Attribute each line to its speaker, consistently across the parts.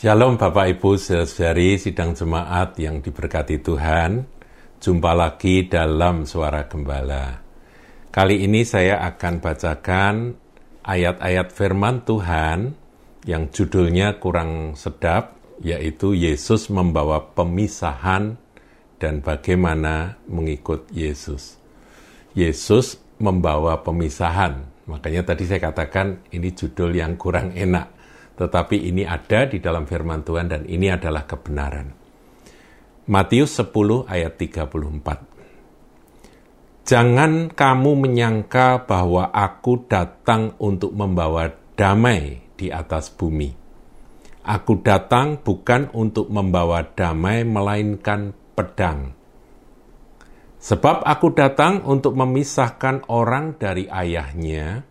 Speaker 1: Shalom Bapak Ibu saudari sidang jemaat yang diberkati Tuhan. Jumpa lagi dalam suara gembala. Kali ini saya akan bacakan ayat-ayat firman Tuhan yang judulnya kurang sedap, yaitu Yesus membawa pemisahan dan bagaimana mengikut Yesus. Yesus membawa pemisahan. Makanya tadi saya katakan ini judul yang kurang enak tetapi ini ada di dalam firman Tuhan dan ini adalah kebenaran. Matius 10 ayat 34. Jangan kamu menyangka bahwa aku datang untuk membawa damai di atas bumi. Aku datang bukan untuk membawa damai melainkan pedang. Sebab aku datang untuk memisahkan orang dari ayahnya,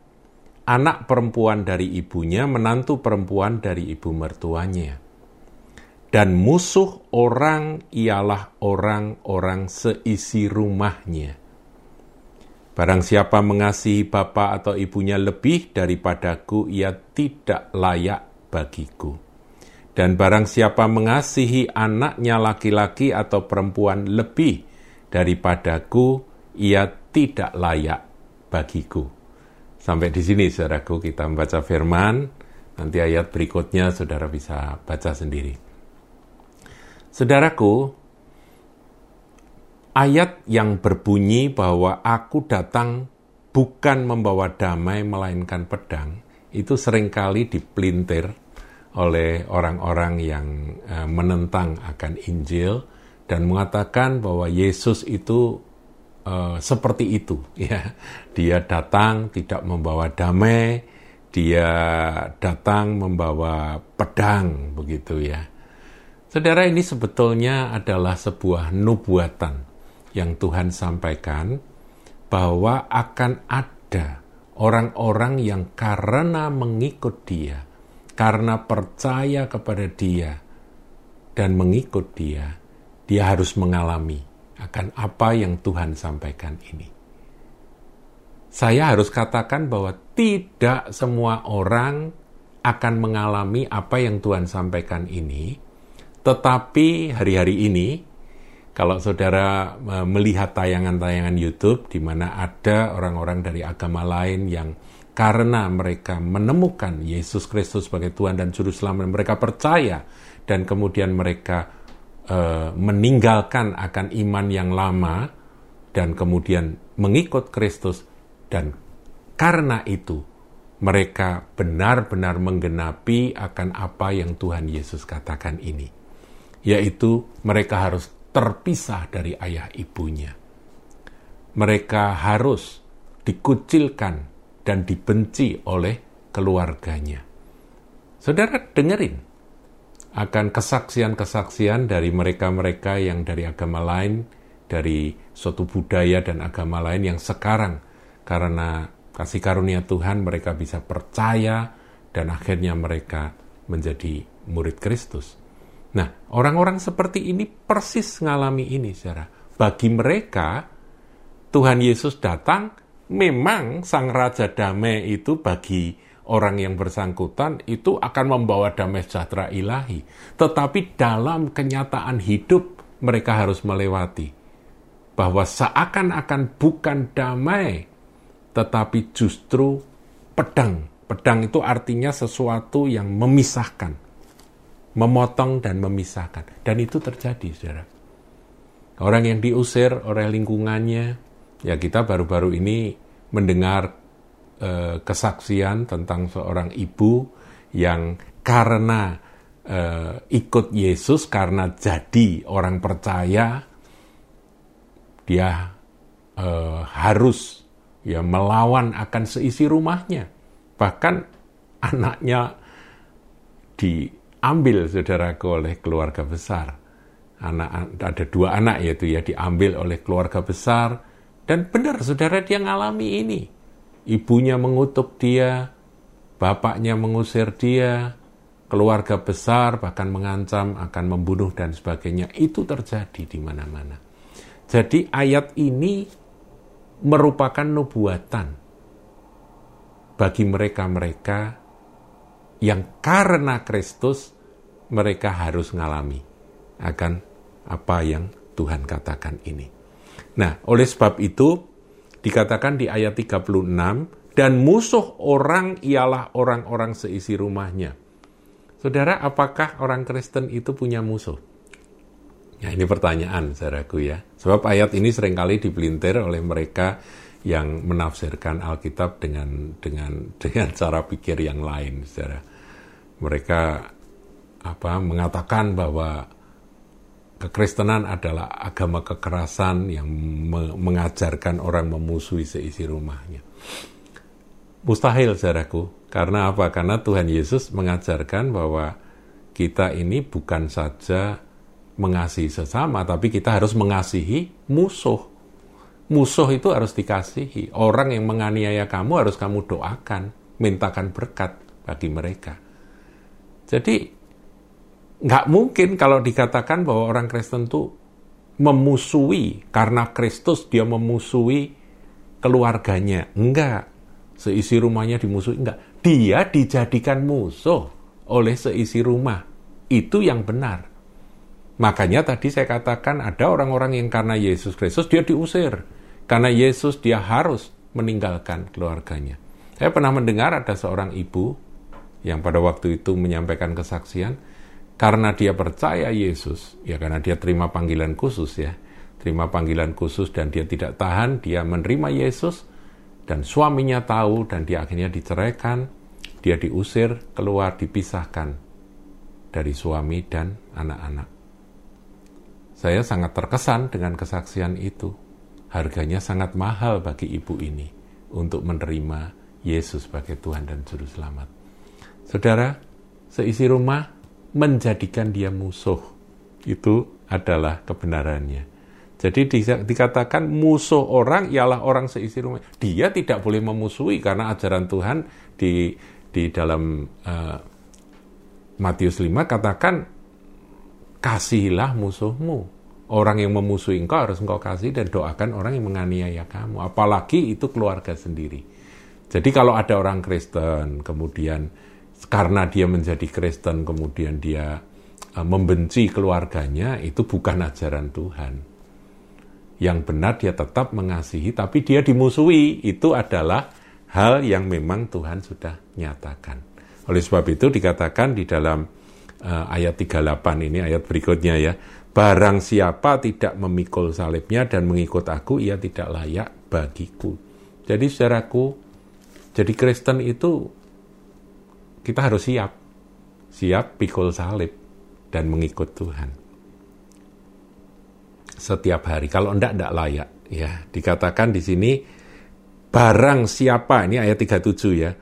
Speaker 1: anak perempuan dari ibunya, menantu perempuan dari ibu mertuanya. Dan musuh orang ialah orang-orang seisi rumahnya. Barang siapa mengasihi bapa atau ibunya lebih daripadaku, ia tidak layak bagiku. Dan barang siapa mengasihi anaknya laki-laki atau perempuan lebih daripadaku, ia tidak layak bagiku. Sampai di sini, saudaraku, kita membaca firman. Nanti ayat berikutnya saudara bisa baca sendiri. Saudaraku, ayat yang berbunyi bahwa aku datang bukan membawa damai melainkan pedang, itu sering kali dipelintir oleh orang-orang yang eh, menentang akan Injil dan mengatakan bahwa Yesus itu uh, seperti itu ya. Dia datang tidak membawa damai dia datang membawa pedang begitu ya. Saudara ini sebetulnya adalah sebuah nubuatan yang Tuhan sampaikan bahwa akan ada orang-orang yang karena mengikut dia karena percaya kepada dia dan mengikut dia dia harus mengalami akan apa yang Tuhan sampaikan ini. Saya harus katakan bahwa tidak semua orang akan mengalami apa yang Tuhan sampaikan ini, tetapi hari-hari ini, kalau saudara e, melihat tayangan-tayangan YouTube di mana ada orang-orang dari agama lain yang karena mereka menemukan Yesus Kristus sebagai Tuhan dan Juru Selamat, mereka percaya dan kemudian mereka uh, meninggalkan akan iman yang lama dan kemudian mengikut Kristus dan karena itu mereka benar-benar menggenapi akan apa yang Tuhan Yesus katakan ini yaitu mereka harus terpisah dari ayah ibunya. Mereka harus dikucilkan dan dibenci oleh keluarganya. Saudara dengerin akan kesaksian-kesaksian dari mereka-mereka yang dari agama lain, dari suatu budaya dan agama lain yang sekarang karena kasih karunia Tuhan mereka bisa percaya dan akhirnya mereka menjadi murid Kristus. Nah, orang-orang seperti ini persis mengalami ini, saudara. Bagi mereka, Tuhan Yesus datang, memang Sang Raja Damai itu bagi orang yang bersangkutan itu akan membawa damai sejahtera ilahi. Tetapi dalam kenyataan hidup mereka harus melewati bahwa seakan-akan bukan damai, tetapi justru pedang. Pedang itu artinya sesuatu yang memisahkan, memotong dan memisahkan. Dan itu terjadi, saudara. Orang yang diusir oleh lingkungannya, ya kita baru-baru ini mendengar eh, kesaksian tentang seorang ibu yang karena eh, ikut Yesus karena jadi orang percaya dia eh, harus ya melawan akan seisi rumahnya. Bahkan anaknya diambil saudaraku oleh keluarga besar. Anak ada dua anak yaitu ya diambil oleh keluarga besar. Dan benar saudara dia ngalami ini ibunya mengutuk dia, bapaknya mengusir dia, keluarga besar bahkan mengancam akan membunuh dan sebagainya. Itu terjadi di mana-mana. Jadi ayat ini merupakan nubuatan bagi mereka-mereka yang karena Kristus mereka harus ngalami akan apa yang Tuhan katakan ini. Nah, oleh sebab itu dikatakan di ayat 36 dan musuh orang ialah orang-orang seisi rumahnya. Saudara, apakah orang Kristen itu punya musuh? Ya, ini pertanyaan, saudaraku ya. Sebab ayat ini sering kali dipelintir oleh mereka yang menafsirkan Alkitab dengan dengan dengan cara pikir yang lain, saudara. Mereka apa mengatakan bahwa kekristenan adalah agama kekerasan yang me mengajarkan orang memusuhi seisi rumahnya. Mustahil, saudaraku. Karena apa? Karena Tuhan Yesus mengajarkan bahwa kita ini bukan saja mengasihi sesama, tapi kita harus mengasihi musuh. Musuh itu harus dikasihi. Orang yang menganiaya kamu harus kamu doakan, mintakan berkat bagi mereka. Jadi, nggak mungkin kalau dikatakan bahwa orang Kristen itu memusuhi karena Kristus dia memusuhi keluarganya. Enggak. Seisi rumahnya dimusuhi. Enggak. Dia dijadikan musuh oleh seisi rumah. Itu yang benar. Makanya tadi saya katakan ada orang-orang yang karena Yesus Kristus dia diusir. Karena Yesus dia harus meninggalkan keluarganya. Saya pernah mendengar ada seorang ibu yang pada waktu itu menyampaikan kesaksian karena dia percaya Yesus, ya karena dia terima panggilan khusus ya, terima panggilan khusus dan dia tidak tahan, dia menerima Yesus dan suaminya tahu dan dia akhirnya diceraikan, dia diusir keluar dipisahkan dari suami dan anak-anak. Saya sangat terkesan dengan kesaksian itu. Harganya sangat mahal bagi ibu ini untuk menerima Yesus sebagai Tuhan dan Juru Selamat. Saudara, seisi rumah menjadikan dia musuh. Itu adalah kebenarannya. Jadi dikatakan musuh orang ialah orang seisi rumah. Dia tidak boleh memusuhi karena ajaran Tuhan di di dalam uh, Matius 5 katakan kasihilah musuhmu. Orang yang memusuhi engkau harus engkau kasih dan doakan orang yang menganiaya kamu. Apalagi itu keluarga sendiri. Jadi kalau ada orang Kristen, kemudian karena dia menjadi Kristen, kemudian dia uh, membenci keluarganya, itu bukan ajaran Tuhan. Yang benar dia tetap mengasihi, tapi dia dimusuhi. Itu adalah hal yang memang Tuhan sudah nyatakan. Oleh sebab itu dikatakan di dalam uh, ayat 38 ini, ayat berikutnya ya, Barang siapa tidak memikul salibnya dan mengikut aku, ia tidak layak bagiku. Jadi saudaraku, jadi Kristen itu kita harus siap. Siap pikul salib dan mengikut Tuhan. Setiap hari. Kalau enggak, enggak layak. Ya, dikatakan di sini, barang siapa, ini ayat 37 ya,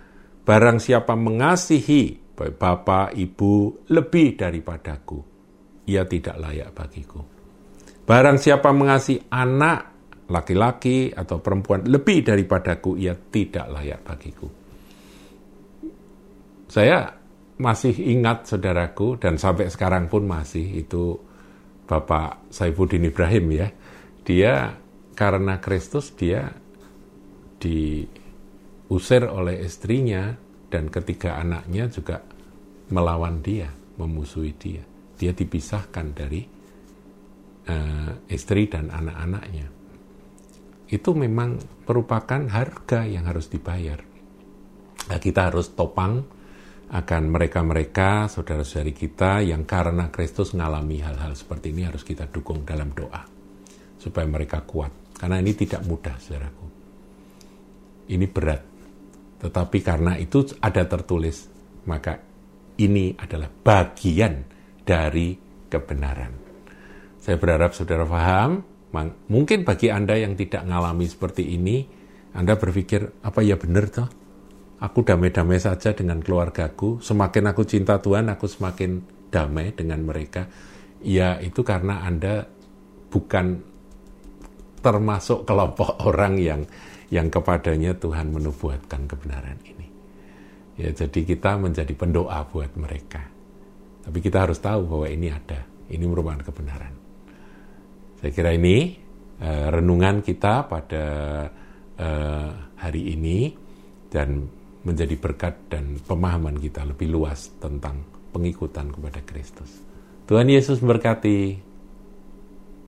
Speaker 1: barang siapa mengasihi bapak, ibu lebih daripadaku, ia tidak layak bagiku. Barang siapa mengasihi anak laki-laki atau perempuan lebih daripadaku, ia tidak layak bagiku. Saya masih ingat saudaraku dan sampai sekarang pun masih itu Bapak Saifuddin Ibrahim ya. Dia karena Kristus dia diusir oleh istrinya dan ketiga anaknya juga melawan dia, memusuhi dia dia dipisahkan dari uh, istri dan anak-anaknya. Itu memang merupakan harga yang harus dibayar. Nah, kita harus topang akan mereka-mereka, saudara-saudari kita yang karena Kristus mengalami hal-hal seperti ini harus kita dukung dalam doa. Supaya mereka kuat. Karena ini tidak mudah, saudaraku. Ini berat. Tetapi karena itu ada tertulis, maka ini adalah bagian dari kebenaran. Saya berharap saudara paham, mungkin bagi Anda yang tidak mengalami seperti ini, Anda berpikir, apa ya benar toh? Aku damai-damai saja dengan keluargaku, semakin aku cinta Tuhan, aku semakin damai dengan mereka. Ya itu karena Anda bukan termasuk kelompok orang yang yang kepadanya Tuhan menubuatkan kebenaran ini. Ya, jadi kita menjadi pendoa buat mereka. Tapi kita harus tahu bahwa ini ada, ini merupakan kebenaran. Saya kira ini uh, renungan kita pada uh, hari ini dan menjadi berkat dan pemahaman kita lebih luas tentang pengikutan kepada Kristus. Tuhan Yesus berkati.